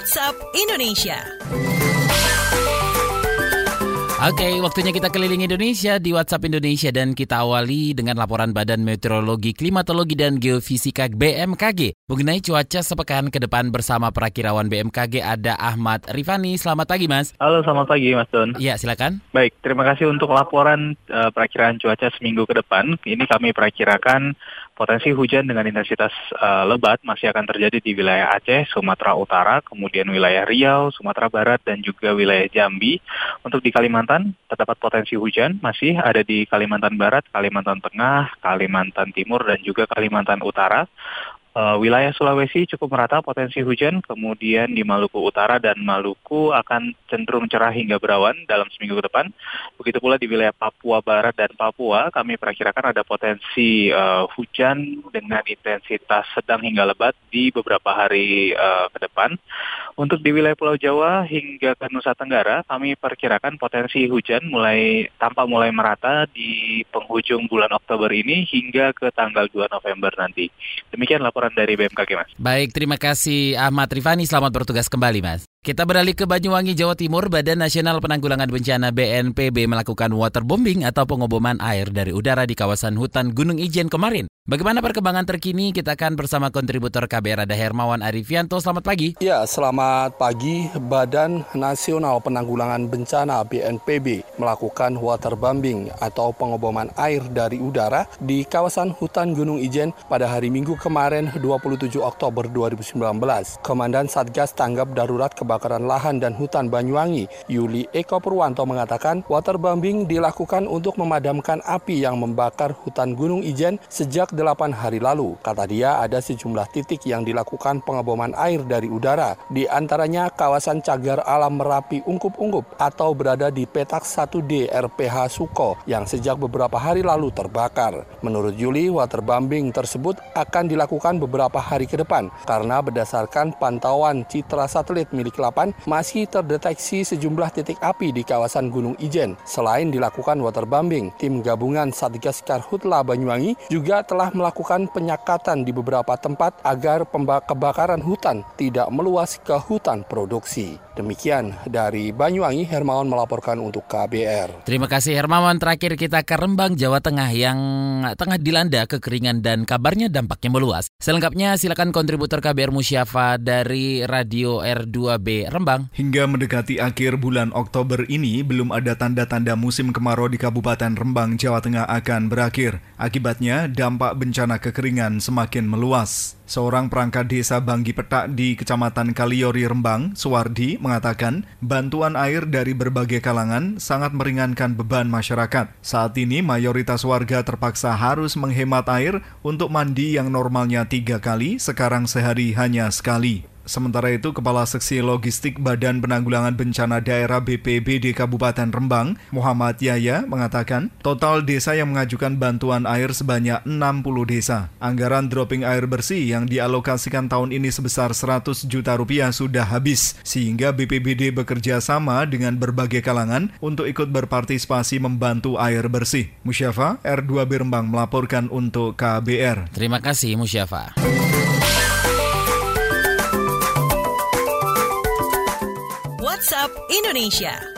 WhatsApp Indonesia. Oke, waktunya kita keliling Indonesia di WhatsApp Indonesia dan kita awali dengan laporan Badan Meteorologi, Klimatologi dan Geofisika BMKG mengenai cuaca sepekan ke depan bersama perakirawan BMKG ada Ahmad Rifani. Selamat pagi, Mas. Halo, selamat pagi, Mas Don. Iya, silakan. Baik, terima kasih untuk laporan uh, perakiraan cuaca seminggu ke depan. Ini kami perakirakan potensi hujan dengan intensitas uh, lebat masih akan terjadi di wilayah Aceh, Sumatera Utara, kemudian wilayah Riau, Sumatera Barat, dan juga wilayah Jambi. Untuk di Kalimantan, terdapat potensi hujan masih ada di Kalimantan Barat, Kalimantan Tengah, Kalimantan Timur, dan juga Kalimantan Utara. Uh, wilayah Sulawesi cukup merata potensi hujan, kemudian di Maluku Utara dan Maluku akan cenderung cerah hingga berawan dalam seminggu ke depan. Begitu pula di wilayah Papua Barat dan Papua, kami perakirakan ada potensi uh, hujan dengan intensitas sedang hingga lebat di beberapa hari uh, ke depan. Untuk di wilayah Pulau Jawa hingga ke Nusa Tenggara, kami perkirakan potensi hujan mulai tampak mulai merata di penghujung bulan Oktober ini hingga ke tanggal 2 November nanti. Demikian laporan dari BMKG, Mas. Baik, terima kasih Ahmad Rifani. Selamat bertugas kembali, Mas. Kita beralih ke Banyuwangi, Jawa Timur. Badan Nasional Penanggulangan Bencana BNPB melakukan waterbombing atau pengoboman air dari udara di kawasan hutan Gunung Ijen kemarin. Bagaimana perkembangan terkini? Kita akan bersama kontributor KBR ada Hermawan Arifianto. Selamat pagi. Ya, selamat pagi. Badan Nasional Penanggulangan Bencana BNPB melakukan waterbombing atau pengoboman air dari udara di kawasan hutan Gunung Ijen pada hari Minggu kemarin 27 Oktober 2019. Komandan Satgas Tanggap Darurat Kebakaran Lahan dan Hutan Banyuwangi, Yuli Eko Purwanto mengatakan waterbombing dilakukan untuk memadamkan api yang membakar hutan Gunung Ijen sejak 8 hari lalu. Kata dia ada sejumlah titik yang dilakukan pengeboman air dari udara, di antaranya kawasan Cagar Alam Merapi Ungkup-Ungkup atau berada di petak 1D RPH Suko yang sejak beberapa hari lalu terbakar. Menurut Yuli, waterbombing tersebut akan dilakukan beberapa hari ke depan karena berdasarkan pantauan citra satelit milik Lapan masih terdeteksi sejumlah titik api di kawasan Gunung Ijen. Selain dilakukan waterbombing, tim gabungan Satgas Karhutla Banyuwangi juga telah melakukan penyekatan di beberapa tempat agar kebakaran hutan tidak meluas ke hutan produksi. Demikian dari Banyuwangi, Hermawan melaporkan untuk KBR. Terima kasih Hermawan. Terakhir kita ke Rembang, Jawa Tengah yang tengah dilanda kekeringan dan kabarnya dampaknya meluas. Selengkapnya silakan kontributor KBR Musyafa dari Radio R2B Rembang. Hingga mendekati akhir bulan Oktober ini, belum ada tanda-tanda musim kemarau di Kabupaten Rembang, Jawa Tengah akan berakhir. Akibatnya, dampak bencana kekeringan semakin meluas. Seorang perangkat desa Banggi Petak di Kecamatan Kaliori Rembang, Suwardi, mengatakan bantuan air dari berbagai kalangan sangat meringankan beban masyarakat. Saat ini mayoritas warga terpaksa harus menghemat air untuk mandi yang normalnya tiga kali, sekarang sehari hanya sekali. Sementara itu, Kepala Seksi Logistik Badan Penanggulangan Bencana Daerah BPBD Kabupaten Rembang, Muhammad Yaya, mengatakan total desa yang mengajukan bantuan air sebanyak 60 desa. Anggaran dropping air bersih yang dialokasikan tahun ini sebesar 100 juta rupiah sudah habis, sehingga BPBD bekerja sama dengan berbagai kalangan untuk ikut berpartisipasi membantu air bersih. Musyafa, R2B Rembang melaporkan untuk KBR. Terima kasih Musyafa. WhatsApp Indonesia.